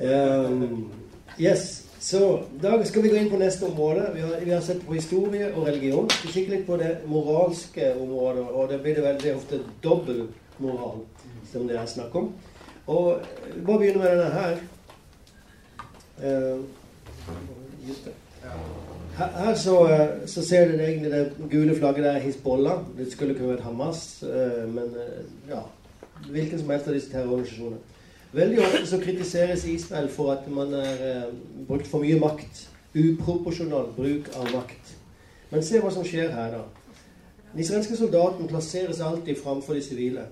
Um, yes. Så da skal vi gå inn på neste område. Vi har, vi har sett på historie og religion. Vi kikker litt på det moralske området, og det blir det veldig ofte dobbel moral som det er snakk om. Og vi bare begynner med denne her. Uh, just det. Her, her så, så, ser dere egentlig det gule flagget der Hizbollah. Det skulle kunne vært Hamas, men ja Hvilken som helst av disse terrororganisasjonene. Veldig ofte så kritiseres Israel for at man har eh, brukt for mye makt. Uproporsjonal bruk av makt. Men se hva som skjer her, da. Den israelske soldaten plasseres alltid framfor de sivile.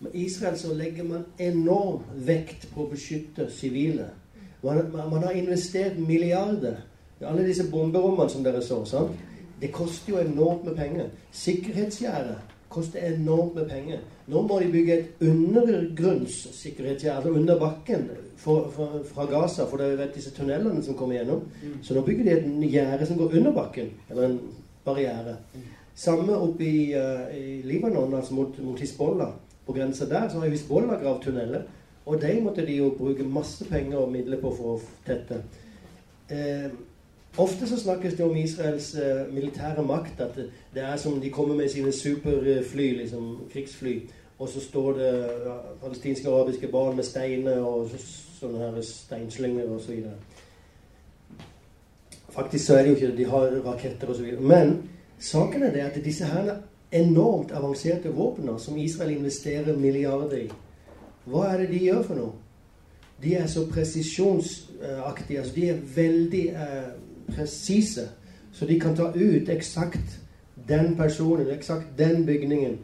Men i Israel så legger man enorm vekt på å beskytte sivile. Man, man har investert milliarder alle disse bomberommene som dere så. sant? Det koster jo enormt med penger. Sikkerhetsgjerdet koster enormt med penger. Nå må de bygge et undergrunnssikkerhetsgjerde altså under bakken for, for, fra Gaza, for det er vet disse tunnelene som kommer gjennom. Mm. Så nå bygger de et gjerde som går under bakken, eller en barriere. Mm. Samme oppe i, uh, i Libanon, altså mot, mot Hizbollah. På grensa der så har Hizbollah gravd tunneler. Og de måtte de jo bruke masse penger og midler på for å tette. Eh, Ofte så snakkes det om Israels uh, militære makt. At det, er som de kommer med sine superfly, liksom krigsfly. Og så står det palestinske og arabiske barn med steiner og sånne her steinslynger osv. Faktisk så er det jo ikke det. De har raketter osv. Men saken er det at disse her enormt avanserte våpnene som Israel investerer milliarder i Hva er det de gjør for noe? De er så presisjonsaktige. Altså de er veldig eh, presise. Så de kan ta ut eksakt den personen, eksakt den bygningen.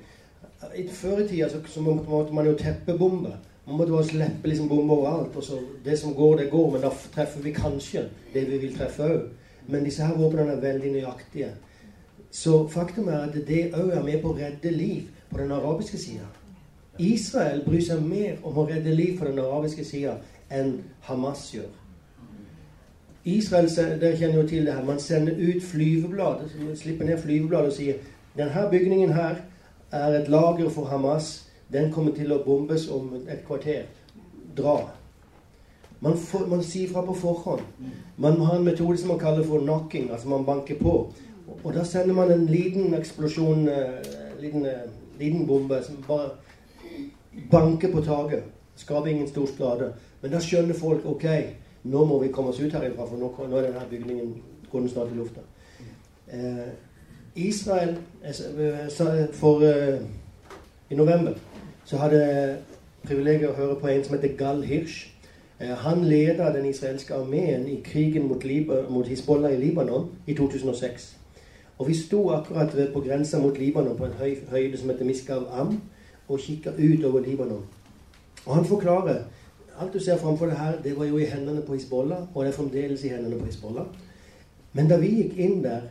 Før i tida så, så måtte man jo teppebombe. Man måtte bare slippe liksom bomber overalt. og så Det som går, det går. Men da treffer vi kanskje det vi vil treffe òg. Men disse her våpnene er veldig nøyaktige. Så faktum er at det òg er med på å redde liv på den arabiske sida. Israel bryr seg mer om å redde liv på den arabiske sida enn Hamas gjør. Israel dere kjenner jo til det her, man sender ut flyveblad, slipper ned flyveblad og sier denne bygningen her er et lager for Hamas. Den kommer til å bombes om et kvarter. Dra. Man, får, man sier fra på forhånd. Man har en metode som man kaller for knocking, altså man banker på. Og da sender man en liten eksplosjon, en liten, uh, liten bombe, som bare banker på taket. Skaper ingen stor skade. Men da skjønner folk ok, nå må vi komme oss ut herifra, for nå, nå er denne bygningen går den snart i lufta. Eh, Israel eh, For eh, i november så hadde jeg privilegiet å høre på en som heter Gal Hirsch. Eh, han ledet den israelske armeen i krigen mot, mot Hizbollah i Libanon i 2006. Og vi sto akkurat ved, på grensa mot Libanon på en høy, høyde som heter Miskav Am, og kikka ut over Libanon. Og han forklarer Alt du ser framfor deg her, det var jo i hendene på Hizbollah, og det er fremdeles i hendene på Hizbollah. Men da vi gikk inn der,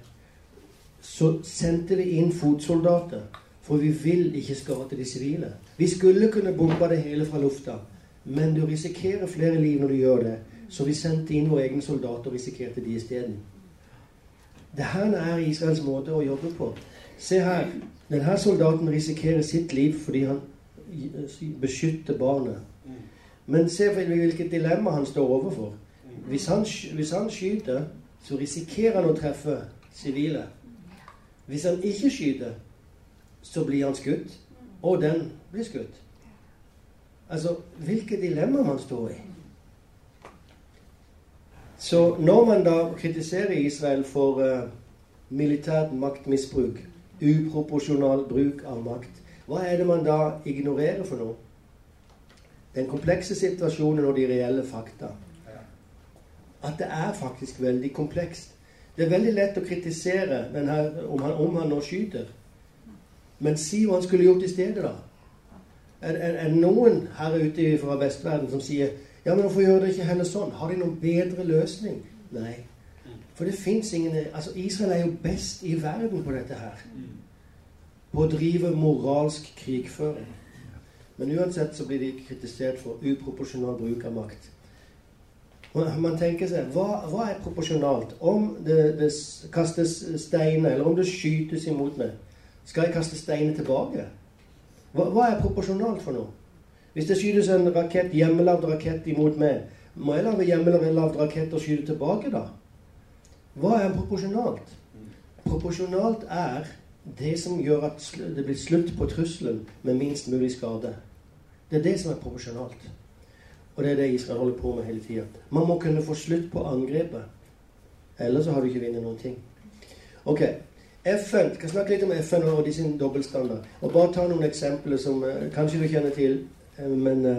så sendte vi inn fotsoldater. For vi vil ikke skade de sivile. Vi skulle kunne bombe det hele fra lufta, men du risikerer flere liv når du gjør det. Så vi sendte inn våre egne soldater og risikerte de isteden. Dette er Israels måte å jobbe på. Se her. Denne soldaten risikerer sitt liv fordi han beskytter barnet. Men se hvilket dilemma han står overfor. Hvis han, hvis han skyter, så risikerer han å treffe sivile. Hvis han ikke skyter, så blir han skutt. Og den blir skutt. Altså, hvilket dilemma man står i. Så når man da kritiserer Israel for uh, militært maktmisbruk, uproporsjonal bruk av makt, hva er det man da ignorerer for noe? Den komplekse situasjonen og de reelle fakta. At det er faktisk veldig komplekst. Det er veldig lett å kritisere her, om, han, om, han, nå skyter. Men si hva han skulle gjort i stedet, da. Er, det noen her ute fra vestverden som sier ja, men hvorfor gjør dere ikke heller sånn? Har de noen bedre løsning? Nei. For det fins ingen Altså, Israel er jo best i verden på dette her. På å drive moralsk krigføring. Men uansett så blir de kritisert for uproporsjonal bruk av makt. Man tenker seg hva, hva er proporsjonalt? Om det, det, kastes steiner, eller om det skytes imot meg, skal jeg kaste steiner tilbake? Hva, hva, er proporsjonalt for noe? Hvis det skytes en rakett, hjemmelagd rakett imot meg, Må jeg lage hjemme eller rakett og skyte tilbake, da? Hva er proporsjonalt? Proporsjonalt er det som gjør at det blir slutt på trusselen med minst mulig skade. Det er det som er proporsjonalt. Og det er det Israel holder på med hele tida. Man må kunne få slutt på angrepet. Ellers så har du ikke vunnet noen ting. Ok. FN, skal snakke litt om FN og de sin dobbeltstandard. Og bare ta noen eksempler som uh, kanskje du kjenner til, uh, men uh,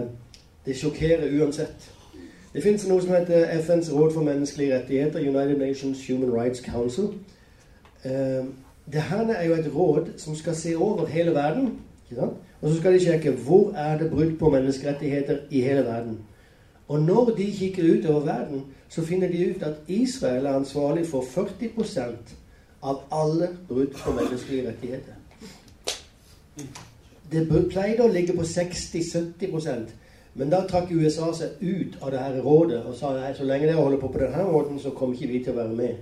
det sjokkerer uansett. Det fins noe som heter FNs råd for menneskelige rettigheter, United Nations Human Rights Council. det her er jo et råd som skal se over hele verden. Og så skal de sjekke hvor er det brudd på menneskerettigheter i hele verden. Og når de kikker utover verden, så finner de ut at Israel er ansvarlig for 40% av alle brudd på menneskelige rettigheter. Det pleide å ligge på 60-70% men da trakk USA seg ut av det her rådet og sa nei, så lenge dere holder på på denne måten, så kommer ikke vi til å være med.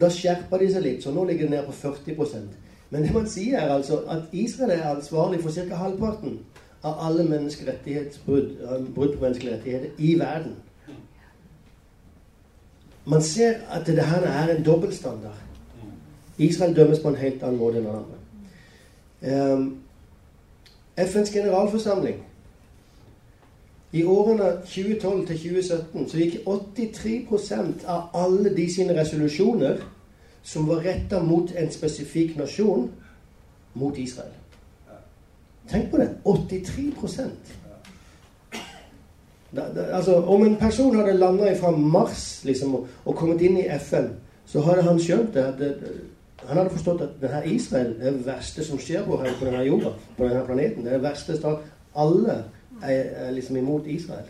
Da skjerpa de seg litt, så nå ligger det ned på 40 Men det man sier, er altså at Israel er ansvarlig for ca. halvparten av alle menneskerettighetsbrudd brudd på menneskelige rettigheter i verden. Man ser at det her er en dobbeltstandard. Israel dømmes på en helt annen måte enn andre. Um, FNs generalforsamling I årene 2012 til 2017 så gikk 83% av alle de sine resolusjoner som var retta mot en spesifikk nasjon, mot Israel. Tenk på det. 83 da, da, altså, Om en person hadde landa fra Mars liksom, og, og, kommet inn i FN, så hadde han skjønt det. det, det han hadde forstått at denne Israel er det verste som skjer på, denne jorda, på denne planeten. Det er det verste stat. Alle er, er, liksom imot Israel.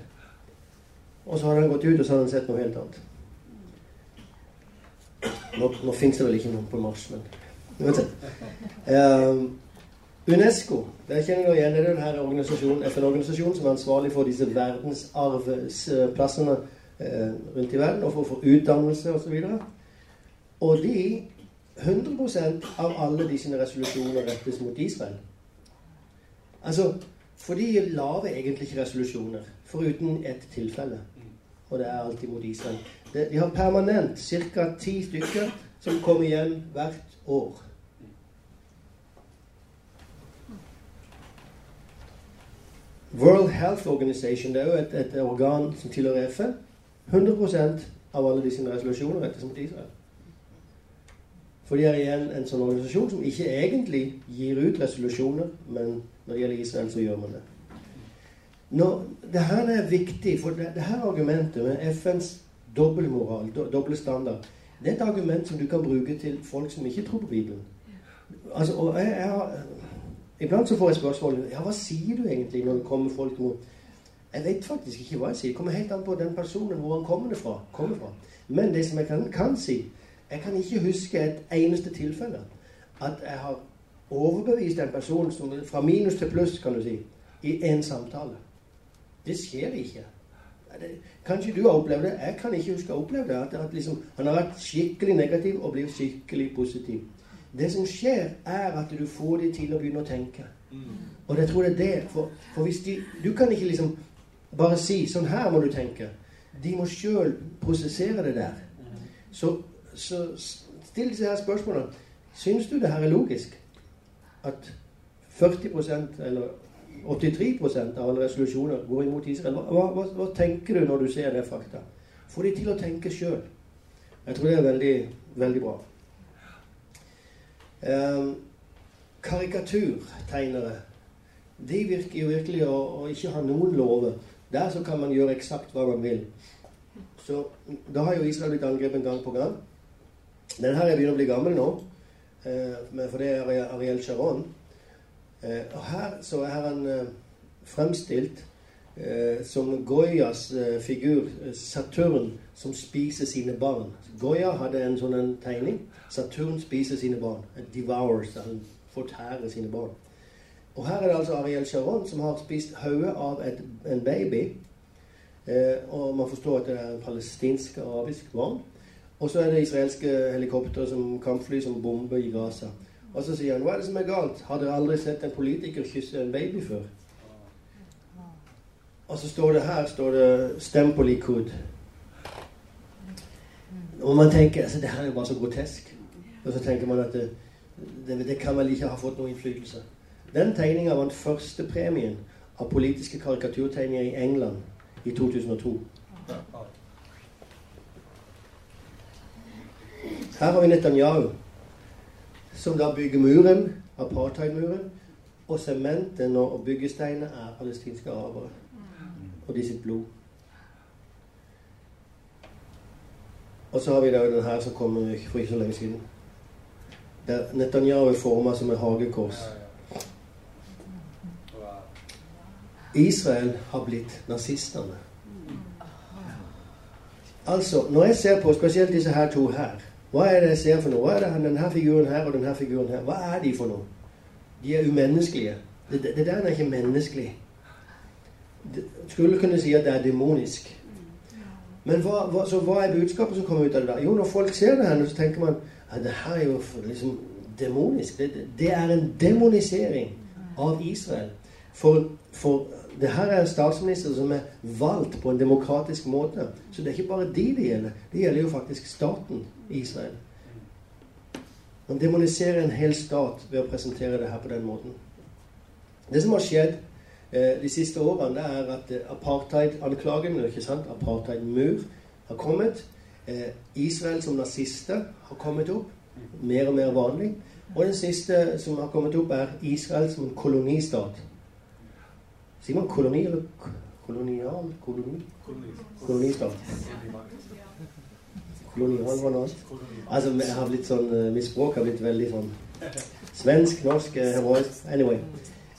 Og så hadde han gått ut og så hadde han sett noe helt annet. Nå, nå fins det vel ikke noen på Mars, men uansett. Um, UNESCO der kjenner du igjen det er denne FN-organisasjonen som er ansvarlig for disse verdensarvplassene eh, rundt i verden, og for, for utdannelse osv. Og, og de 100% av alle de sine resolusjoner rettes mot Israel. Altså, For de lager egentlig ikke resolusjoner, foruten ett tilfelle. Og det er alltid mot Israel. De har permanent ca. ti stykker som kommer igjen hvert år. World Health Organization det er jo et, et organ som tilhører FN. 100% av alle disse resolusjoner rettes mot Israel. For de er igjen en sånn organisasjon som ikke egentlig gir ut resolusjoner, men når det gjelder Israel, så gjør man det. Nå, det her er viktig, for det, det her argumentet med FNs dobbeltmoral, do, doble standard, det er et argument som du kan bruke til folk som ikke tror på Bibelen. Altså, og jeg, jeg har Iblant så får jeg spørsmål ja, hva sier du egentlig når det kommer folk mot Jeg vet faktisk ikke hva jeg sier. Det kommer helt an på den personen hvor han kommer fra. Kommer fra. Men det som jeg kan, kan, si Jeg kan ikke huske et eneste tilfelle at jeg har overbevist en person som, fra minus til pluss, kan du si, i én samtale. Det skjer ikke. Kanskje du har opplevd det. Jeg kan ikke huske å ha opplevd det. At, at liksom, han har vært skikkelig negativ og blir skikkelig positiv. Det som skjer, er at du får dem til å begynne å tenke. Mm. Og jeg tror det er det. For, for hvis de Du kan ikke liksom bare si 'Sånn her må du tenke'. De må sjøl prosessere det der. Mm. Så, så still disse her spørsmålene. Syns du det her er logisk? At 40% eller 83% av alle resolusjoner går imot Israel. Hva, hva, hva, tenker du når du ser det fakta? Få de til å tenke sjøl. Jeg tror det er veldig, veldig bra. Um, karikaturtegnere de virker jo virkelig å, å, ikke ha noen lover. Der så kan man gjøre eksakt hva man vil. Så Da har jo Israel blitt angrepet gang på gang. Den her er begynner å bli gammel nå, eh, for det er Ariel Sharon. Eh, og her så er han eh, fremstilt eh, som Goyas figur, Saturn, som spiser sine barn. Goya hadde en sånn tegning. Saturn spiser sine barn. Devours. Han fortærer sine barn. Og her er det altså Ariel Sharon som har spist hodet av et, en baby. Og man forstår at det er en palestinsk arabisk barn. Og så er det israelske helikoptre som kampfly som bomber i Gaza. Og så sier han hva er det som er galt? Har dere aldri sett en politiker kysse en baby før? Og så står det her står det 'Stem på Likud'. Og man tenker altså, det her er bare så grotesk. Og så tenker man at det, det, det kan vel ikke ha fått noen innflytelse. Den tegninga vant førstepremien av politiske karikaturtegninger i England i 2002. Her har vi Netanyahu, som da bygger muren, apartheidmuren, og sementen og byggesteinene er palestinske arabere. Og de sitt blod. Og så har vi da den her som kom for ikke så lenge siden. Der Netanyahu er forma som et hagekors. Israel har blitt nazistene. Altså, når jeg ser på spesielt disse her to her Hva er det jeg ser for noe? Hva er det denne figuren her og denne figuren her? Hva er de for noe? De er umenneskelige. Det, det, det der er ikke menneskelig. Det, skulle kunne si at det er demonisk. Men hva, hva, så hva er budskapet som kommer ut av det der? Jo, når folk ser det her, så tenker man at det her er jo liksom demonisk. Det, det er en demonisering av Israel. For, for det her er en statsminister som er valgt på en demokratisk måte. Så det er ikke bare de det gjelder. Det gjelder jo faktisk staten Israel. Man demoniserer en hel stat ved å presentere det her på den måten. Det som har skjedd eh, de siste årene, det er at eh, apartheid-anklagen, ikke sant, apartheid-mur, har kommet. Eh, Israel som nazister har kommet opp. Mer og mer vanlig. Og den siste som har kommet opp, er Israel som en kolonistat. Sier man koloni eller kolonial? Koloni? Kolonistat. Kolonial var noe annet. Altså, jeg har blitt sånn, Mitt språk har blitt veldig sånn svensk, norsk, heroisk Anyway.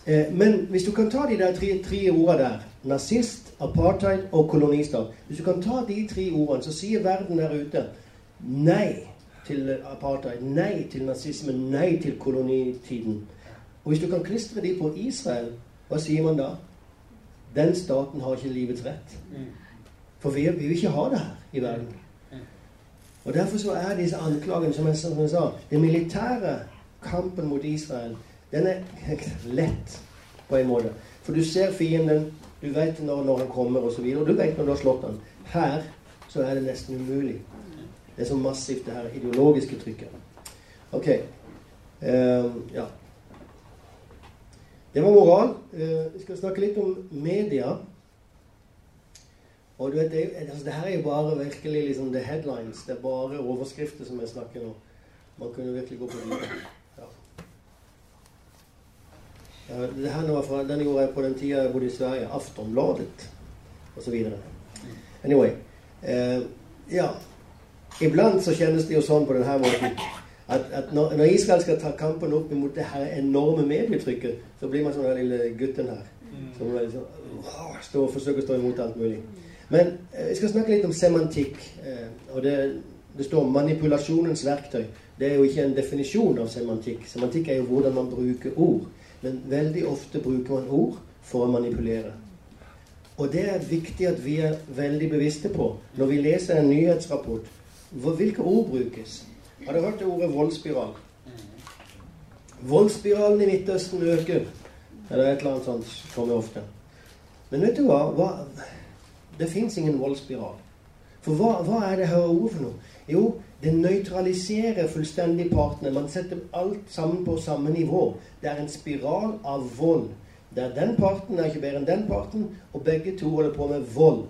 Eh, men hvis du kan ta de der tre, tre ordene der nazist, apartheid og kolonistat Hvis du kan ta de tre ordene, så sier verden der ute nei til apartheid, nei til nazisme, nei til kolonitiden. Og hvis du kan klistre de på Israel, hva sier man da? Den staten har ikke livets rett. For vi, vi vil ikke ha det her i verden. Og Derfor så er disse anklagene, som jeg, som jeg sa Den militære kampen mot Israel den er lett på en måte. For du ser fienden, du vet når, når han kommer osv., og, og du vet når du har slått han. Her så er det nesten umulig. Det er så massivt, det her ideologiske trykket. Ok. Um, ja. Det var moral. Uh, vi skal snakke litt om media. Og du vet, det, altså, det her er jo bare virkelig liksom the headlines. Det er bare overskrifter som jeg snakker nå. Man kunne virkelig gå på det. det her var fra, Den gjorde jeg på den tida jeg bodde i Sverige. Aftonbladet osv. Anyway. Eh, ja. Iblant så kjennes det jo sånn på denne måten at, at når, når, Israel skal ta kampen opp mot det her enorme medietrykket, så blir man sånn den lille gutten her. Som liksom, åh, stå, forsøker å stå imot alt mulig. Men eh, jeg skal snakke litt om semantikk. Eh, og det, det står 'manipulasjonens verktøy'. Det er jo ikke en definisjon av semantikk. Semantikk er jo hvordan man bruker ord. Men veldig ofte bruker man ord for å manipulere. Og det er viktig at vi er veldig bevisste på når vi leser en nyhetsrapport. Hvilke ord brukes? Har dere hørt det ordet voldsspiral? Voldsspiralen i Midtøsten øker. Eller et eller annet sånt kommer ofte. Men vet du hva? hva det fins ingen voldsspiral. For hva, hva er det her ordet for noe? Jo, det nøytraliserer fullstendig partene. Man setter alt sammen på samme nivå. Det er en spiral av vold. Der den parten er ikke bedre enn den parten, og begge to holder på med vold.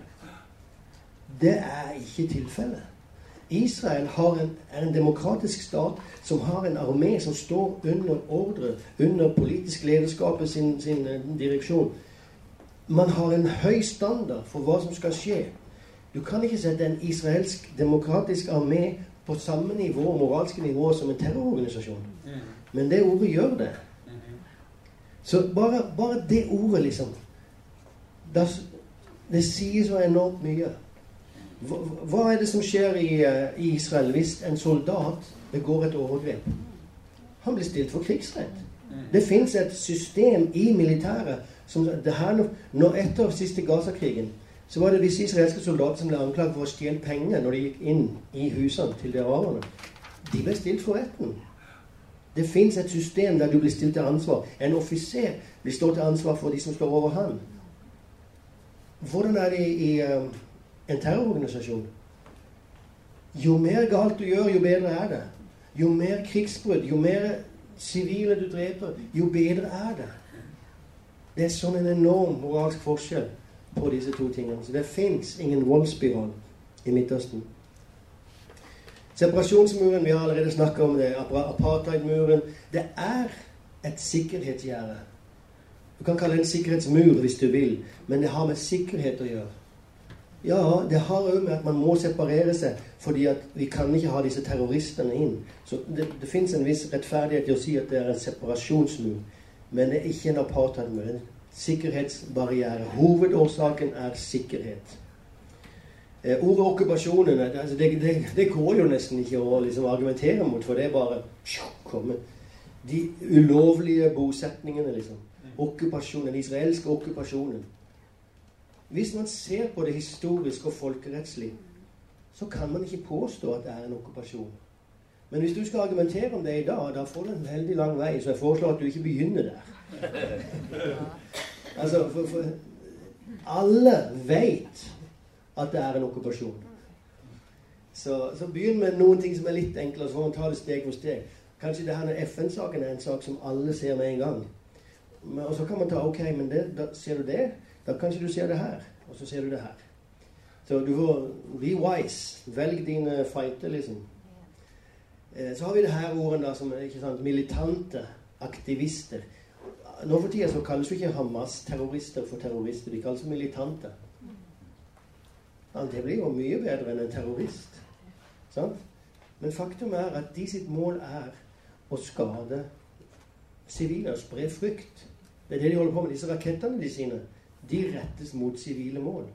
Det er ikke tilfellet. Israel en, er en demokratisk stat som har en armé som står under ordre, under politisk lederskap sin, sin eh, direksjon. Man har en høy standard for hva som skal skje. Du kan ikke sette en israelsk demokratisk armé på samme nivå, moralske nivå som en terrororganisasjon. Mm. Men det ordet gjør det. Mm-hmm. Så bare, bare det ordet, liksom det, det sier så enormt mye. Hva, hva, er det som skjer i, uh, i, Israel hvis en soldat begår et overgrep? Han blir stilt for krigsrett. Mm. Det fins et system i militæret som det her, når Etter siste Gaza-krigen så var det disse israelske soldater som ble anklaget for å stjele penger når de gikk inn i husene til de araberne. De ble stilt for retten. Det fins et system der du blir stilt til ansvar. En offiser blir stått til ansvar for de som står over ham. Hvordan er det i um, en terrororganisasjon? Jo mer galt du gjør, jo bedre er det. Jo mer krigsbrudd, jo mer sivile du dreper, jo bedre er det. Det er sånn en enorm moralsk forskjell på disse to tingene. Så det fins ingen voldsspiral i Midtøsten. Separasjonsmuren, vi har allerede snakka om det. Apartheidmuren. Det er et sikkerhetsgjerde. Du kan kalle det en sikkerhetsmur hvis du vil, men det har med sikkerhet å gjøre. Ja, det har òg med at man må separere seg, fordi at vi kan ikke ha disse terroristene inn. Så det, det fins en viss rettferdighet i å si at det er en separasjonsmur. Men det er ikke en apartheidmur. En sikkerhetsbarriere. Hovedårsaken er sikkerhet. Eh, ordet okkupasjonen altså det, det, det, går jo nesten ikke å liksom argumentere mot, for det er bare komme. De ulovlige bosetningene, liksom. Okkupasjonen, den israelske okkupasjonen. Hvis man ser på det historisk og folkerettslig, så kan man ikke påstå at det er en okkupasjon. Men hvis du skal argumentere om det i dag, da får du en veldig lang vei, så jeg foreslår at du ikke begynner der. altså, for, for alle veit at det er en okkupasjon. Så, så begynn med noen ting som er litt enklere, så får man ta det steg for steg. Kanskje det her FN-saken er en sak som alle ser med en gang. Men, og så kan man ta Ok, men det, da, ser du det? Da kanskje du ser det her. Og så ser du det her. Så du får be wise. Velg dine fighter, liksom. Eh, så har vi det her ordene da, som ikke sant, militante aktivister. Nå for tida så kalles jo ikke Hamas-terrorister for terrorister. De kalles militante. Ja, det blir jo mye bedre enn en terrorist. Sant? Men faktum er at de sitt mål er å skade sivile og spre frykt. Det er det de holder på med. Disse rakettene de sine, de rettes mot sivile mål.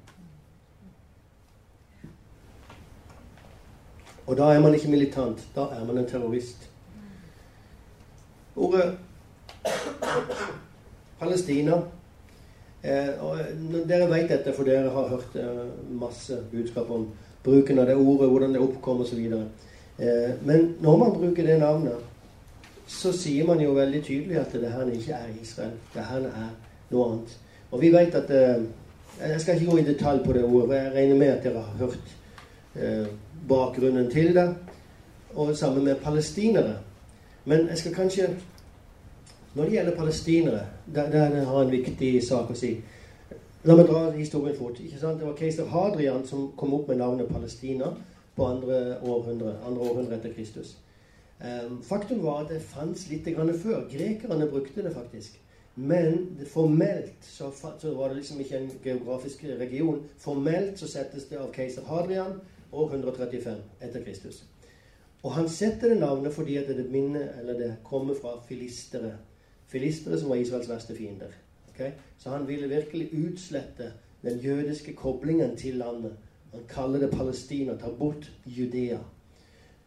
Og da er man ikke militant. Da er man en terrorist. Ordet Palestina Eh, og dere vet dette, for dere har hørt eh, masse budskap om bruken av det ordet, hvordan det oppkom osv. Eh, men når man bruker det navnet, så sier man jo veldig tydelig at det her ikke er Israel. Det her er noe annet. Og vi vet at eh, Jeg skal ikke gå i detalj på det ordet. Jeg regner med at dere har hørt eh, bakgrunnen til det. Og sammen med palestinere. Men jeg skal kanskje når det gjelder palestinere, der, der har en viktig sak å si. La meg dra historien fort. ikke sant? Det var keiser Hadrian som kom opp med navnet Palestina på andre århundre, andre århundre etter Kristus. Um, faktum var at det fantes litt før. Grekerne brukte det faktisk. Men formelt så, så, var det liksom ikke en geografisk region. Formelt så settes det av keiser Hadrian år 135 etter Kristus. Og han setter det navnet fordi at det, minner, eller det kommer fra filistere filistere som var Israels verste fiender. Okay? Så han ville virkelig utslette den jødiske koblingen til landet. Han kaller det Palestina. tar bort Judea.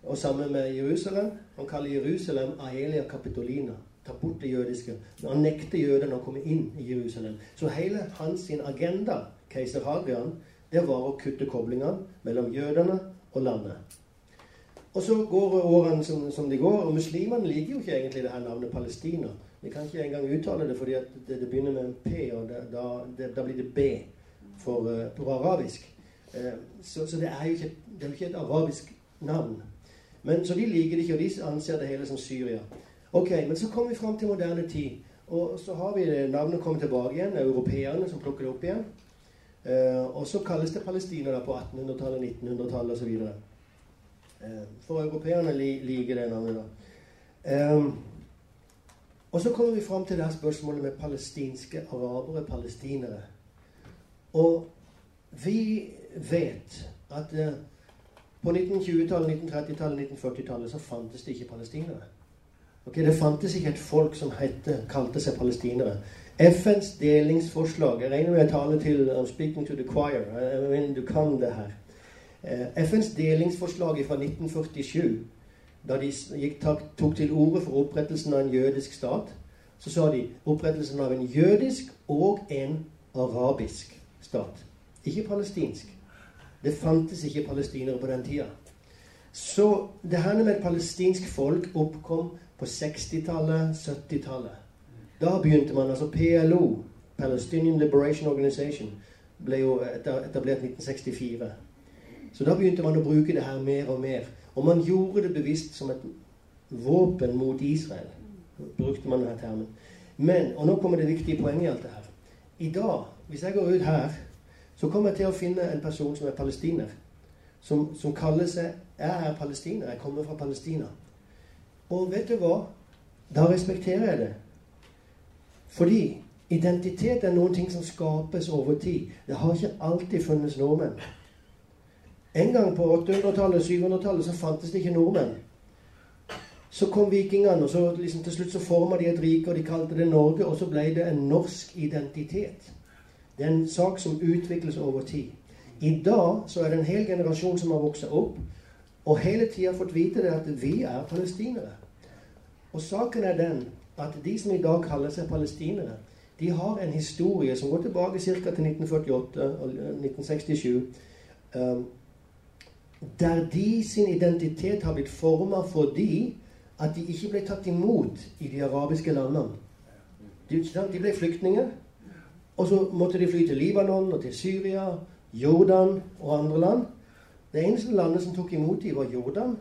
Og sammen med Jerusalem Han kaller Jerusalem Aelia Capitolina. Ta bort det jødiske. Han nekter jødene å komme inn i Jerusalem. Så hele hans agenda, keiser Hadrian, det var å kutte koblingene mellom jødene og landet. Og så går årene som, som de går, og muslimene liker jo ikke egentlig det her navnet Palestina. Vi kan ikke engang uttale det fordi det, det, begynner med en P, og det, da, det, da, blir det B for, uh, på arabisk. Eh, så, så det, er ikke, det, er jo ikke, et arabisk navn. Men, så de liker det ikke, og de anser det hele som Syria. Ok, Men så kommer vi fram til moderne tid. Og så har vi navnet kommet tilbake igjen. Europeerne som plukker det opp igjen. Uh, og så kalles det Palestina da på 1800-tallet, 1900-tallet osv. Uh, for europeerne li, liker det navnet. da. Um, og så kommer vi fram til det her spørsmålet med palestinske arabere, palestinere. Og vi vet at eh, på 1920-tallet, 1930-tallet, 1940-tallet så fantes det ikke palestinere. Okay, det fantes ikke et folk som hette, kalte seg palestinere. FNs delingsforslag Jeg regner med jeg taler til I'm speaking to the choir. Jeg mener, du kan det her. Eh, FNs delingsforslag fra 1947 da de tok til orde for opprettelsen av en jødisk stat, så sa de opprettelsen av en jødisk og en arabisk stat. Ikke palestinsk. Det fantes ikke palestinere på den tida. Så det her med et palestinsk folk oppkom på 60-tallet, 70-tallet. Da begynte man altså PLO, Palestinian Liberation Organization. ble jo etablert 1964. Så da begynte man å bruke det her mer og mer. Og man gjorde det bevisst som et våpen mot Israel. Brukte man denne termen. Men, og nå kommer det viktige poenget i alt det her. I dag, hvis jeg går ut her, så kommer jeg til å finne en person som er palestiner. Som, som kaller seg Jeg er palestiner. Jeg kommer fra Palestina. Og vet du hva? Da respekterer jeg det. Fordi identitet er noen ting som skapes over tid. Det har ikke alltid funnes nordmenn. En gang på 800-tallet, 700-tallet, så fantes det ikke nordmenn. Så kom vikingene, og så liksom, til slutt så forma de et rike, og de kalte det Norge. Og så ble det en norsk identitet. Det er en sak som utvikles over tid. I dag så er det en hel generasjon som har vokst opp, og hele tida fått vite det at vi er palestinere. Og saken er den at de som i dag kaller seg palestinere, de har en historie som går tilbake ca. til 1948 og 1967. Um, der de sin identitet har blitt forma fordi at de ikke ble tatt imot i de arabiske landene. De, ble flyktninger. Og så måtte de fly til Libanon og til Syria, Jordan og andre land. Det eneste landet som tok imot dem, var Jordan.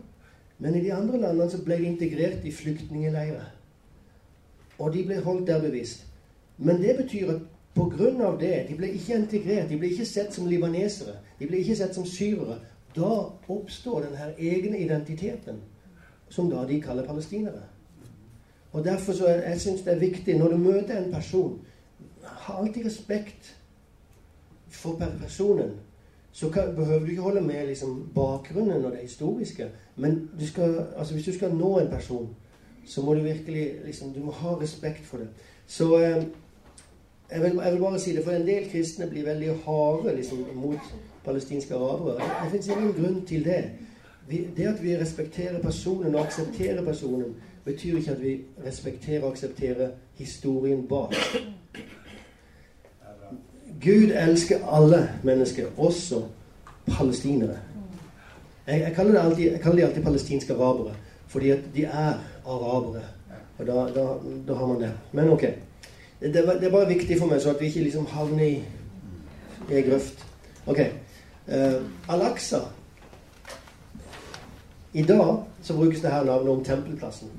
Men i de andre landene så ble de integrert i flyktningleirer. Og de ble holdt der bevisst. Men det betyr at pga. det De ble ikke integrert. De ble ikke sett som libanesere. De ble ikke sett som syrere. Da oppstår denne egne identiteten, som da de kaller palestinere. Og Derfor så jeg, jeg syns det er viktig når du møter en person Ha alltid respekt for personen. Så kan, behøver du ikke holde med liksom, bakgrunnen og det historiske. Men du skal, altså, hvis du skal nå en person, så må du virkelig liksom, Du må ha respekt for det. Så eh, jeg, vil, jeg, vil, bare si det, for en del kristne blir veldig harde liksom, mot palestinske arabere. Det fins ingen grunn til det. Vi, det at vi respekterer personen og aksepterer personen, betyr ikke at vi respekterer og aksepterer historien bak. Gud elsker alle mennesker, også palestinere. Jeg, jeg, kaller, alltid, jeg kaller de alltid palestinske arabere, fordi at de er arabere. Og da, da, da har man det. Men ok. Det, det, er bare viktig for meg, så at vi ikke liksom havner i, i ei grøft. Ok. Uh, Al-Aqsa I dag så brukes det her navnet om tempelplassen.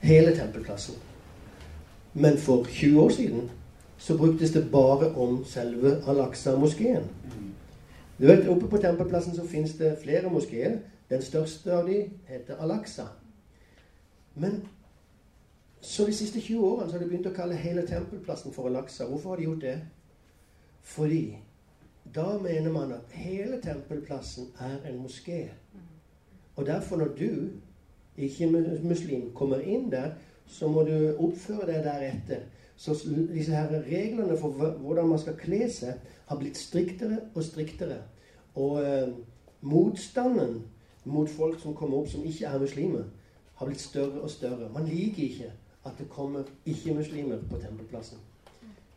Hele tempelplassen. Men for 20 år siden så bruktes det bare om selve Al-Aqsa-moskeen. Du vet, Oppe på tempelplassen så fins det flere moskeer. Den største av de heter Al-Aqsa. Men så de siste 20 årene så har de begynt å kalle hele tempelplassen for Al-Aqsa. Hvorfor har de gjort det? Fordi da mener man at hele tempelplassen er en moské. Og derfor, når du, ikke muslim, kommer inn der, så må du oppføre deg deretter. Så disse her reglene for hvordan man skal kle seg, har blitt striktere og striktere. Og eh, motstanden mot folk som kommer opp som ikke er muslimer, har blitt større og større. Man liker ikke at det kommer ikke-muslimer på tempelplassen.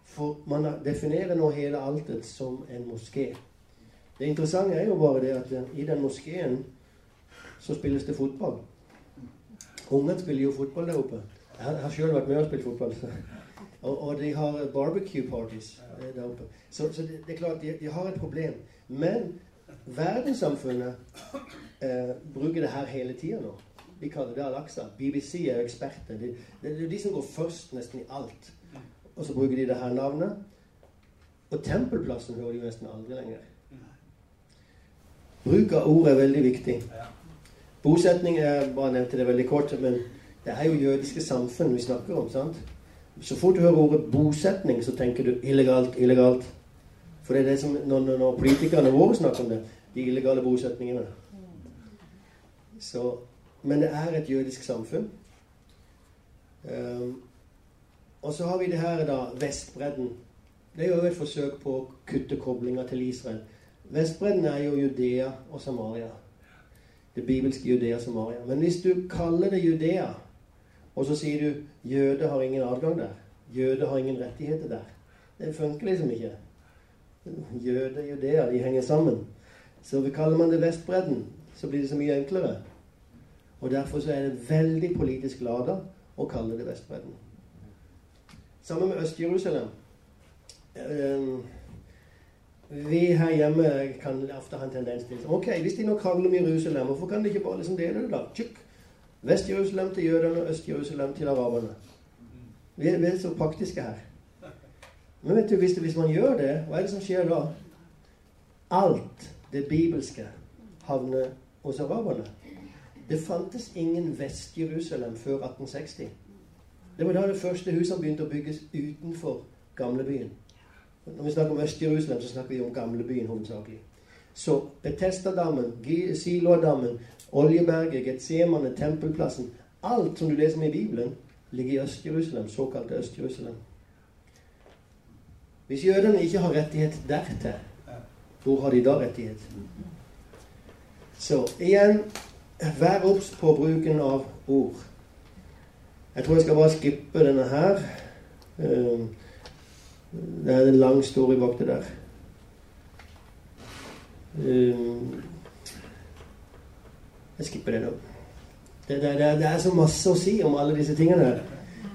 For man definerer nå hele altet som en moské. Det interessante er jo bare det at i den moskeen så spilles det fotball. Ungene spiller jo fotball der oppe. Jeg har sjøl vært med og spilt fotball. Og, og, de har barbecue parties eh, der oppe. Så, så det, det, er klart, de, de, har et problem. Men verdenssamfunnet eh, bruker det her hele tida nå. De kaller det Al-Aqsa. BBC er eksperter. Det, det, er de som går først nesten i alt. Og så bruker de det her navnet. Og tempelplassen hører de nesten aldri lenger. Bruk av ord er veldig viktig. Bosetning er bare nevnte det veldig kort, men det er jo jødiske samfunn vi snakker om. sant? Så fort du hører ordet bosetning, så tenker du illegalt, illegalt. For det er det som når, når politikerne våre snakker om det, de illegale bosetningene. Så, men det er et jødisk samfunn. Um, og så har vi det her, da, Vestbredden. Det er jo et forsøk på å kutte koblinga til Israel. Vestbredden er jo Judea og Samaria. Det bibelske Judea og Samaria. Men hvis du kaller det Judea og så sier du 'jøde har ingen adgang der'. Jøde har ingen rettigheter der. Det funker liksom ikke. Jøde og jødeer, de henger sammen. Så kaller man det Vestbredden, så blir det så mye enklere. Og derfor så er det veldig politisk lada å kalle det Vestbredden. Sammen med Øst-Jerusalem. Ehm, vi her hjemme kan ofte ha en tendens til Ok, hvis de nå krangler om Jerusalem, hvorfor kan de ikke bare liksom dele det, da? Tjukk. Vest-Jerusalem til jødene og Øst-Jerusalem til araberne. Vi er, vi er så praktiske her. Men vet du, hvis, det, hvis man gjør det, hva er det som skjer da? Alt det bibelske havner hos araberne. Det fantes ingen Vest-Jerusalem før 1860. Det var da det første huset begynte å bygges utenfor gamlebyen. Når vi snakker om Øst-Jerusalem, så snakker vi om gamlebyen hovedsakelig. Så Betestadammen, Siloadammen, Oljeberget, Getsemane, Tempelplassen Alt som du leser om i Bibelen, ligger i Øst-Jerusalem, såkalte Øst-Jerusalem. Hvis jødene ikke har rettighet dertil, hvor har de da rettighet? Så igjen vær obs på bruken av ord. Jeg tror jeg skal bare skippe denne her. Ehm, det er en lang story bak det der. Ehm, jeg skipper det nå. Det, det, det, er så masse å si om alle disse tingene.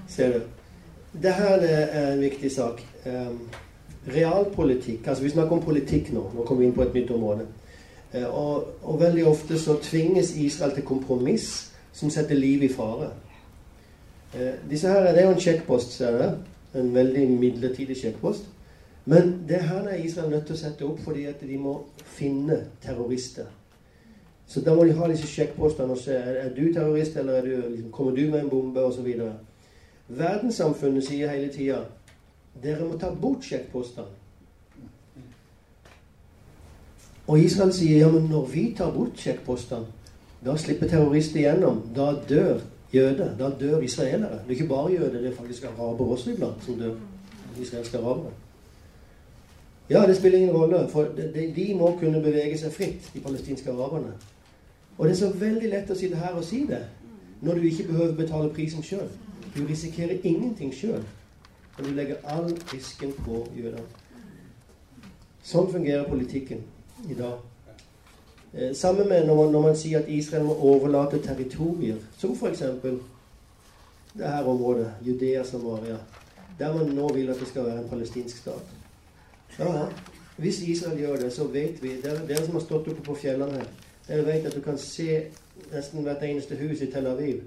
Ser du. Dette er en viktig sak. Um, realpolitikk. Altså vi snakker om politikk nå. Nå kommer vi inn på et nytt område. Uh, og, og, veldig ofte så tvinges Israel til kompromiss som setter liv i fare. Uh, disse her, Det er jo en sjekkpost, ser du. En veldig midlertidig sjekkpost. Men det her er Israel nødt til å sette opp fordi at de må finne terrorister. Så da må de ha disse sjekkpostene og se er du terrorist, eller du, liksom, kommer du med en bombe, osv. Verdenssamfunnet sier hele tida dere må ta bort sjekkpostene. Og Israel sier ja, men når vi tar bort sjekkpostene, da slipper terrorister igjennom. Da dør jøder. Da dør israelere. Det er ikke bare jøder, det er faktisk araber også iblant som dør. Israelske arabere. Ja, det spiller ingen rolle, for de, de må kunne bevege seg fritt, de palestinske araberne. Og det er så veldig lett å sitte her og si det når du ikke behøver betale prisen sjøl. Du risikerer ingenting sjøl. Og du legger all risken på jødene. Sånn fungerer politikken i dag. Eh, sammen med når man, når man, sier at Israel må overlate territorier, som f.eks. det her området, Judea Samaria, der man nå vil at det skal være en palestinsk stat. Ja, Hvis Israel gjør det, så vet vi Dere, dere som har stått oppe på fjellene her, dere vet at du kan se nesten hvert eneste hus i Tel Aviv.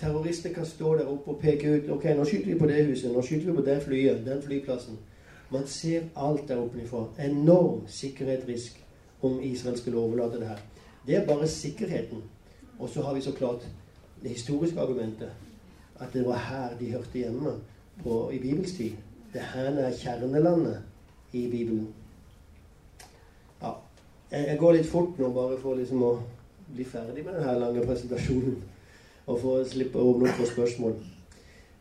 Terrorister kan stå der oppe og peke ut Ok, nå skyter vi på det huset. Nå skyter vi på det flyet. Den flyplassen. Man ser alt der oppe ifra. Enorm sikkerhetsrisk om Israel skulle overlate det her. Det er bare sikkerheten. Og så har vi så klart det historiske argumentet. At det var her de hørte hjemme på, i Bibels. Det her er kjernelandet i Bibelen. Jeg går litt fort nå, bare for liksom å bli ferdig med denne lange presentasjonen. Og for å slippe å åpne opp for spørsmål.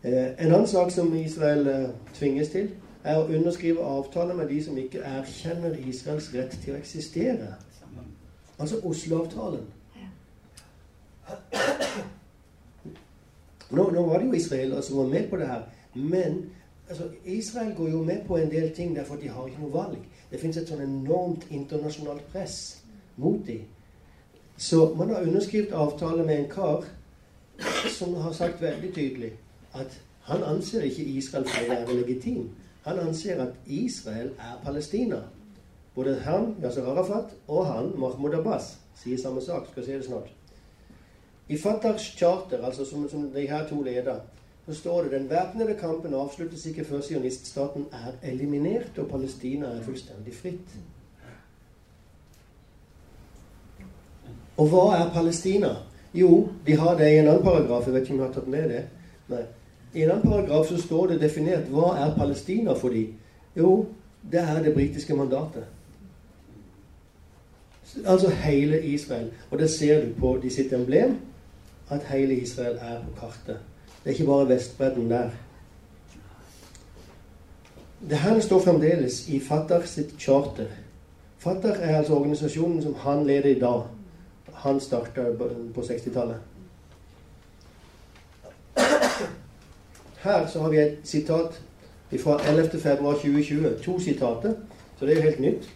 Eh, en annen sak som Israel eh, tvinges til, er å underskrive avtaler med de som ikke erkjenner Israels rett til å eksistere. Altså Oslo-avtalen. Nå, nå, var det jo israelere som var med på det her. Men altså, Israel går jo med på en del ting derfor de har ikke noe valg. Det fins et sånn enormt internasjonalt press mot dem. Så man har underskrevet avtale med en kar som har sagt veldig tydelig at han anser ikke Israel for å være legitim. Han anser at Israel er Palestina. Både han, Yasser Arafat, og han, Mahmoud Abbas, sier samme sak. Skal se det snart. I Fatahs charter, altså som, som de her to leder, så står det den væpnede kampen avsluttes ikke før sioniststaten er eliminert og Palestina er fullstendig fritt. Og hva er Palestina? Jo, de har det i en annen paragraf. Jeg vet ikke om jeg har tatt med det. Nei. I en annen paragraf så står det definert hva er Palestina for de? Jo, det er det britiske mandatet. Altså hele Israel. Og det ser du på de sitt emblem, at hele Israel er på kartet. Det er ikke bare Vestbredden der. Det her står fremdeles i Fatah sitt charter. Fatah er altså organisasjonen som han leder i dag. Han starta på 60-tallet. Her så har vi et sitat fra 11.2.2020. To sitater, så det er jo helt nytt.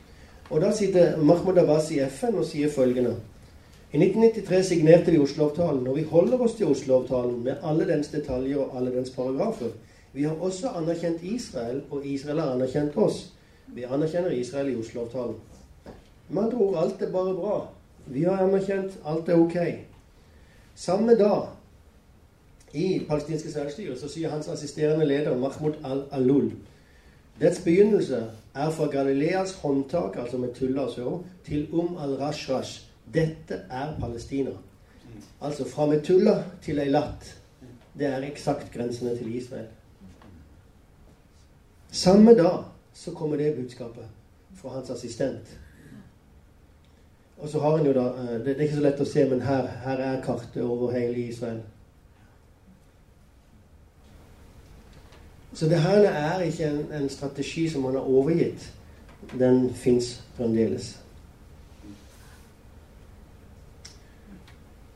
Og Da sitter Mahmoud Abbas i FN og sier følgende i 1993 signerte vi Oslo-avtalen, og vi holder oss til Oslo-avtalen med alle dens detaljer og alle dens paragrafer. Vi har også anerkjent Israel, og Israel har anerkjent oss. Vi anerkjenner Israel i Oslo-avtalen. Med andre ord, alt er bare bra. Vi har anerkjent, alt er ok. Samme dag, i palestinske selvstyre, så sier hans assisterende leder Mahmoud al-Alul dets begynnelse er fra Galileas håndtak, altså med Tulla og Søro, til Um al-Rashrash. Dette er Palestina. Altså fra Metulla til Eilat. Det er eksakt grensene til Israel. Samme dag så kommer det budskapet fra hans assistent. Og så har han jo da eh, Det er ikke så lett å se, men her, her er kartet over hele Israel. Så det her er ikke en, en strategi som han har overgitt. Den fins fremdeles.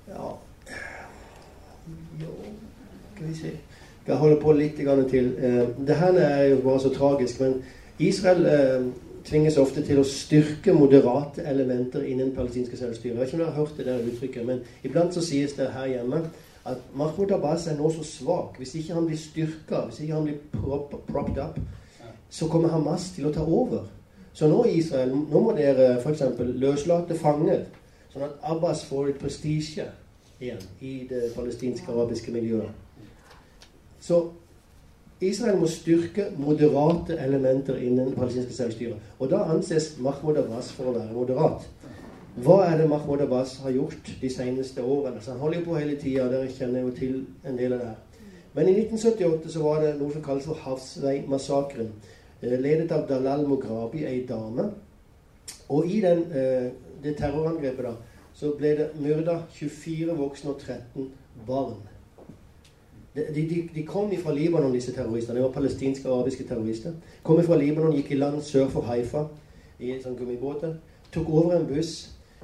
Ja Jo, skal vi se Jeg holder på litt til. Eh, det her er jo bare så tragisk, men Israel eh, tvinges ofte til å styrke moderate elementer innen palestinske selvstyre. Jeg vet ikke om dere har hørt det der uttrykket, men iblant så sies det her hjemme at Mahmoud Abbas er nå så svak. Hvis ikke han blir styrka, hvis ikke han blir prop, propped up, så kommer Hamas til å ta over. Så nå i Israel nå må dere f.eks. løslate fanger, sånn at Abbas får litt prestisje igjen i det palestinske arabiske miljøet. Så Israel må styrke moderate elementer innen palestinske selvstyret. Og da anses Mahmoud Abbas for å være moderat. Hva er det Mahmoud Abbas har gjort de seneste årene? Så Han holder jo på hele tida. Dere kjenner jo til en del av det her. Men i 1978 så var det noe som kalles for Havsvei-massakren. Eh, ledet av Dalal Mughrabi, ei dame. Og i den, eh, det terrorangrepet da, så ble det myrda 24 voksne og 13 barn. De, de, de kom fra Libanon, disse terroristene. De var palestinske og arabiske terrorister. Kom fra Libanon, gikk i land sør for Haifa i en sånn gummibåt. Tok over en buss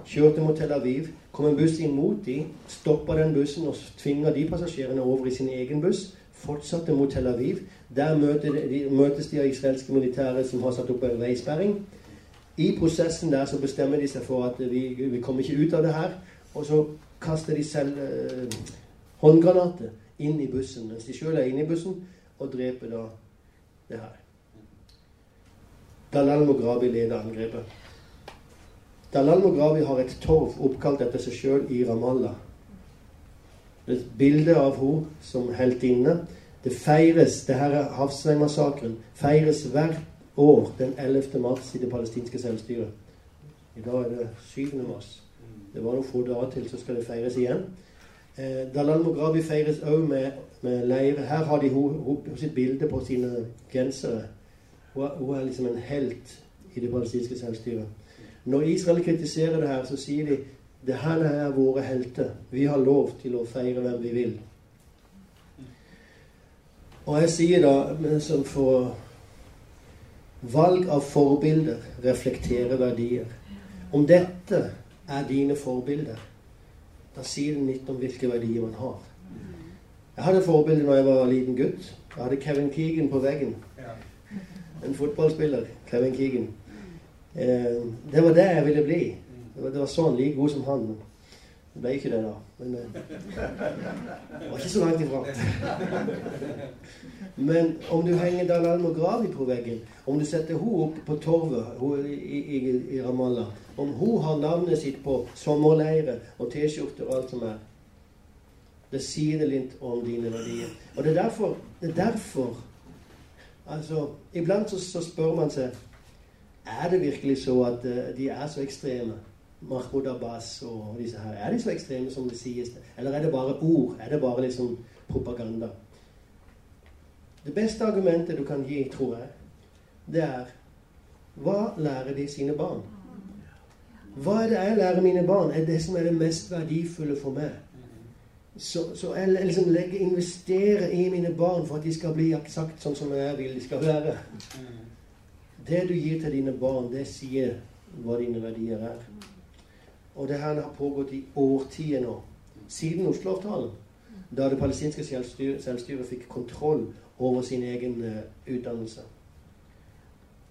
Kjørte mot Tel Aviv. Kom en buss imot de, stoppa den bussen og tvinga de passasjerene over i sin egen buss. Fortsatte mot Tel Aviv. Der møtes de av israelske militære som har satt opp en veisperring. I prosessen der så bestemmer de seg for at vi, vi kommer ikke ut av det her. Og så kaster de selv eh, håndgranater inn i bussen mens de sjøl er inne i bussen, og dreper da det her. Dalal Mughrabi leder angrepet. Dalal Mughrabi har et torv oppkalt etter seg sjøl i Ramallah. Et bilde av henne som heltinne. Det feires, det her er Havsveimassakren, feires hvert år den 11. mars i det palestinske selvstyret. I dag er det 7. mars. Det var noen få dager til, så skal det feires igjen. Eh, Dalal Mughrabi feires òg med, med leire. Her har de hun, sitt bilde på sine gensere. Hun, hun er liksom en helt i det palestinske selvstyret. Når Israel kritiserer det her, så sier de det her er våre helter. Vi har lov til å feire hvem vi vil. Og jeg sier da som for valg av forbilder reflekterer verdier. Om dette er dine forbilder, da sier det litt om hvilke verdier man har. Jeg hadde forbilde når jeg var liten gutt. Jeg hadde Kevin Keegan på veggen. En fotballspiller. Kevin Keegan. Eh, det var det jeg ville bli. Det var, det var sånn like god som han. Det ble ikke det, da. Men det var ikke så langt ifra. Men om du henger Dalal Mughrabi på veggen, om du setter henne opp på torvet i, i, i, Ramallah, om hun har navnet sitt på sommerleire og T-skjorter og alt som er Det sier det litt om dine verdier. Og det er derfor, det er derfor Altså, iblant så, så spør man seg er det virkelig så at uh, de er så ekstreme? Mahmoud Abbas og disse her. Er de så ekstreme som det sies? Eller er det bare ord? Er det bare liksom propaganda? Det beste argumentet du kan gi, tror jeg, det er Hva lærer de sine barn? Hva er det jeg lærer mine barn? Er det som er det mest verdifulle for meg? Så, så jeg liksom legger, investerer i mine barn for at de skal bli sagt sånn som jeg vil de skal være. Det du gir til dine barn, det sier hva dine verdier er. Og det her har pågått i årtier nå. Siden Oslo-avtalen. Da det palestinske selvstyret, selvstyret fikk kontroll over sin egen uh, utdannelse.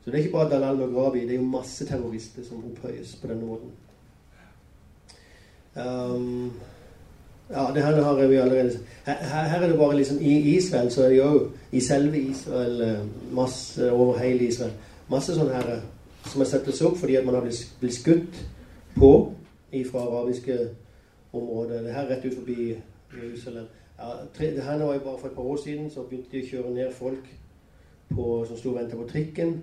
Så det er ikke bare Dalal Maghrabi. Det er jo masse terrorister som opphøyes på denne måten. Um, ja, det her har vi allerede her, her, er det bare liksom I Israel så er det jo i selve Israel uh, masse over hele Israel masse sånne her som er settes opp fordi at man har blitt skutt på fra arabiske områder. Det her rett ut forbi Jerusalem. Ja, tre, det her var jo bare for et par år siden. Så begynte de å kjøre ned folk på, som sto og venta på trikken.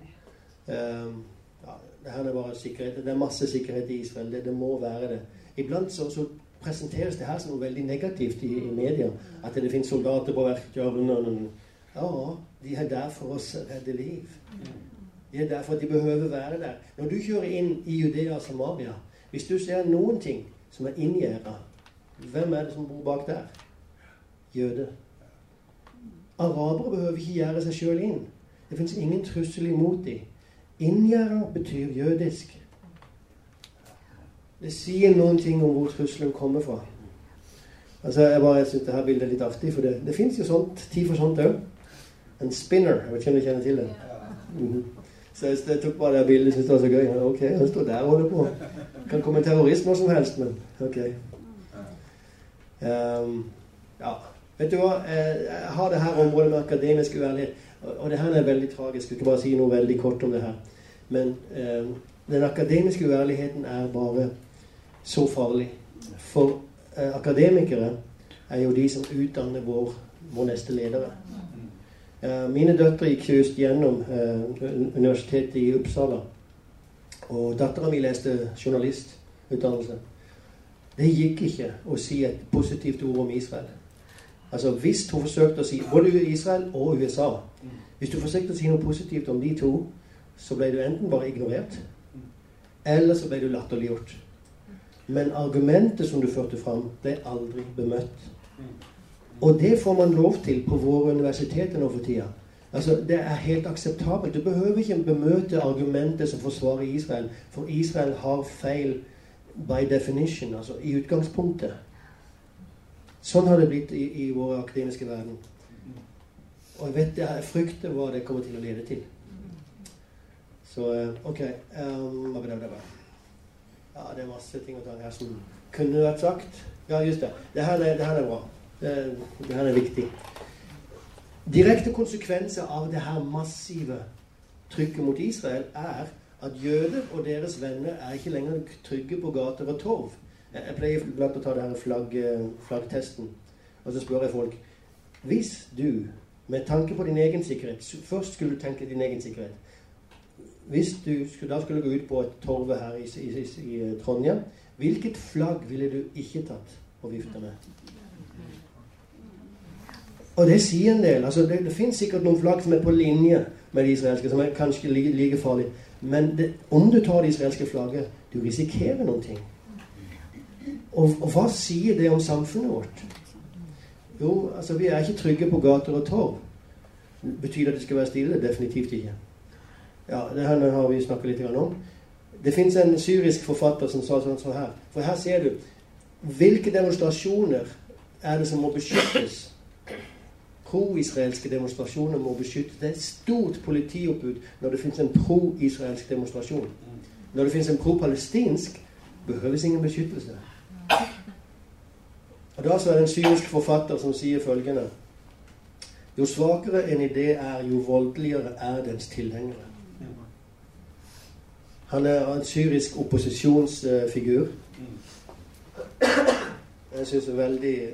Um, ja, det her er bare sikkerhet. Det er masse sikkerhet i Israel. Det, det må være det. Iblant så, så, presenteres det her som noe veldig negativt i, i media. At det finnes soldater på hjørne. Ja, de er der for å redde liv. De er der for at de behøver være der. Når du kjører inn i Judea og Samaria, hvis du ser noen ting som er inngjerda, hvem er det som bor bak der? Jøde. Arabere behøver ikke gjøre seg sjøl inn. Det fins ingen trussel imot dem. Inngjerda betyr jødisk. Det sier noen ting om hvor trusselen kommer fra. Altså, Jeg bare syns dette bildet er litt artig, for det, det fins jo sånt, tid for sånt òg. En spinner. Jeg vet ikke om du kjenner til det? Mm -hmm. Så jeg tok bare det bildet, syntes det var så gøy. Ok, han står der og holder på. Kan komme terrorist når som helst, men ok. Um, ja. Vet du hva? Jeg har det her området med akademisk uærlighet. Og det her er veldig tragisk. Jeg skal bare si noe veldig kort om det her. Men um, den akademiske uærligheten er bare så farlig. For uh, akademikere er jo de som utdanner vår, vår neste ledere. Uh, mine døtre gikk just gjennom uh, universitetet i Uppsala. Og dattera mi leste journalistutdannelse. Det gikk ikke å si et positivt ord om Israel. Altså Hvis hun forsøkte å si både Israel og USA Hvis du forsøkte å si noe positivt om de to, så ble du enten bare ignorert, eller så ble du latterliggjort. Men argumentet som du førte fram, ble aldri bemøtt. Og det får man lov til på våre universiteter nå for tida. Altså, Det er helt akseptabelt. Du behøver ikke bemøte argumentet som forsvarer Israel, for Israel har feil by definition, altså i utgangspunktet. Sånn har det blitt i, i vår akademiske verden. Og jeg vet jeg frykter hva det kommer til å lede til. Så eh, ok um, Ja, det er masse ting å ta her som kunne vært sagt. Ja, just det. Det her er, det her er bra. Det, det her er viktig. Direkte konsekvenser av det her massive trykket mot Israel er at jøder og deres venner er ikke lenger trygge på gater og torv. Jeg pleier blant å ta denne flagg, flaggtesten. Og så spør jeg folk Hvis du, med tanke på din egen sikkerhet Først skulle du tenke din egen sikkerhet. Hvis du da skulle gå ut på et torv her i, i, i, eh, Trondheim, hvilket flagg ville du ikke tatt og vifta med? Og det sier en del. altså Det, det fins sikkert noen flagg som er på linje med de israelske, som er kanskje like, like farlige. Men det, om du tar det israelske flagget, du risikerer noen ting. Og, og, hva sier det om samfunnet vårt? Jo, altså vi er ikke trygge på gater og torv. Betyr det at det skal være stille? Definitivt ikke. Ja, det her har vi snakket litt om. Det fins en syrisk forfatter som sa sånn så her. For her ser du hvilke demonstrasjoner er det som må beskyttes pro-israelske demonstrasjoner må beskyttes. Det er et stort politioppbud når det finnes en pro-israelsk demonstrasjon. Når det finnes en pro-palestinsk, behøves ingen beskyttelse. Og Da så er det en syrisk forfatter som sier følgende Jo svakere en idé er, jo voldeligere er dens tilhengere. Han er en syrisk opposisjonsfigur. Jeg syns er veldig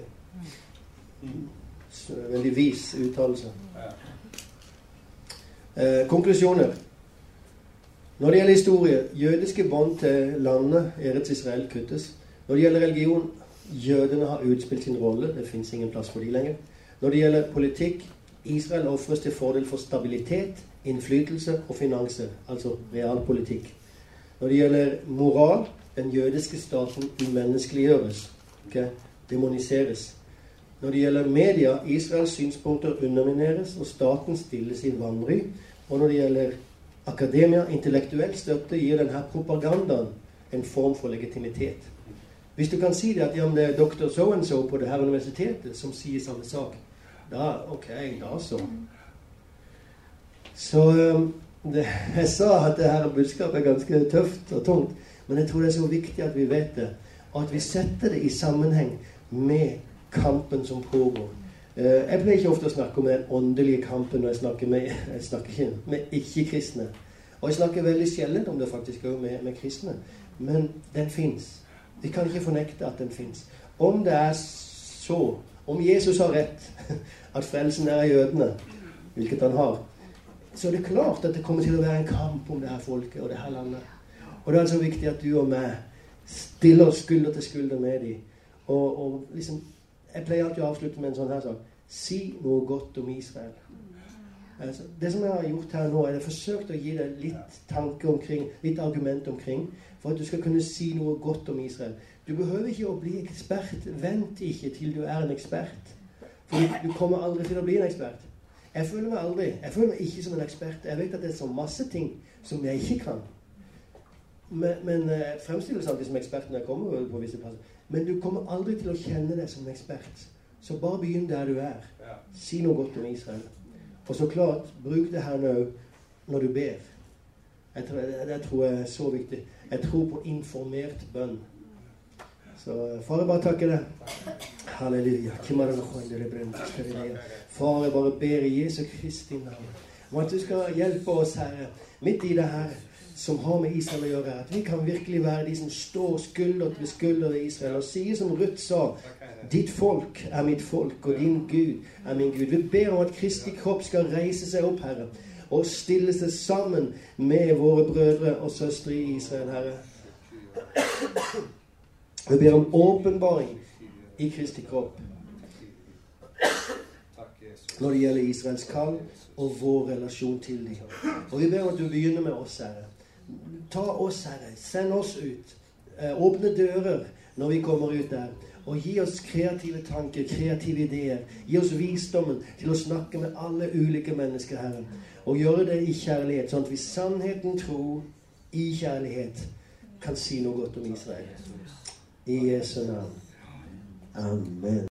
veldig vis uttalelse. Eh, konklusjoner. Når det gjelder historie, jødiske bånd til landet Eretz Israel kuttes. Når det gjelder religion, jødene har utspilt sin rolle. Det fins ingen plass for de lenger. Når det gjelder politikk, Israel ofres til fordel for stabilitet, innflytelse og finanser. altså realpolitikk. Når det gjelder moral, den jødiske staten umenneskeliggjøres, okay? demoniseres. Når det gjelder media, Israels synspunkter undermineres, og staten stilles i vanry. Og når det gjelder akademia, intellektuell støtte, gir denne propagandaen en form for legitimitet. Hvis du kan si det at ja, det er doktor so and so på det her universitetet som sier samme sak, da ok, da så. Så um, det, jeg sa at det her budskapet er ganske tøft og tungt, men jeg tror det er så viktig at vi vet det, og at vi setter det i sammenheng med kampen som pågår. Eh, jeg pleier ikke ofte å snakke om den åndelige kampen når jeg snakker med, med ikke-kristne. Og jeg snakker veldig sjelden om det faktisk òg med, med kristne. Men den fins. Vi kan ikke fornekte at den fins. Om det er så Om Jesus har rett, at frelsen er i jødene, hvilket han har, så er det klart at det kommer til å være en kamp om det her folket og det her landet. Og det er altså viktig at du og meg stiller skulder til skulder med dem. Og, og liksom Jeg pleier alltid å avslutte med en sånn her sak. Si noe godt om Israel. Altså, det som jeg har gjort her nå, er jeg forsøkt å gi deg litt tanke omkring, litt argument omkring, for at du skal kunne si noe godt om Israel. Du behøver ikke å bli ekspert. Vent ikke til du er en ekspert. For du kommer aldri til å bli en ekspert. Jeg føler meg aldri Jeg føler meg ikke som en ekspert. Jeg vet at det er så masse ting som jeg ikke kan. Men, men jeg eh, fremstilles alltid som ekspert når jeg kommer på visse plasser. Men du kommer aldri til å kjenne deg som en ekspert. Så bare begynn der du er. Si noe godt om Israel. Og så klart, bruk det her nå når du ber. Jeg tror, det, det tror jeg er så viktig. Jeg tror på informert bønn. Så far, jeg bare takker deg. Halleluja. Far, jeg bare ber i Jesu Kristi navn om at du skal hjelpe oss, Herre, midt i det her som har med Israel å gjøre. At vi kan virkelig være de som står skulder ved skulder ved Israel og sier som Ruth sa Ditt folk er mitt folk, og din Gud er min Gud. Vi ber om at Kristi kropp skal reise seg opp, Herre, og stille seg sammen med våre brødre og søstre i Israel, Herre. Vi ber om åpenbaring i Kristi kropp når det gjelder Israels kall og vår relasjon til dem. Og vi ber om at du begynner med oss, Herre. Ta oss, Herre. Send oss ut. Eh, åpne dører når vi kommer ut der. Og gi oss kreative tanker, kreative ideer. Gi oss visdommen til å snakke med alle ulike mennesker, Herre. Og gjøre det i kjærlighet, sånn at vi sannheten tror i kjærlighet kan si noe godt om Israel. I Jesu navn. Amen.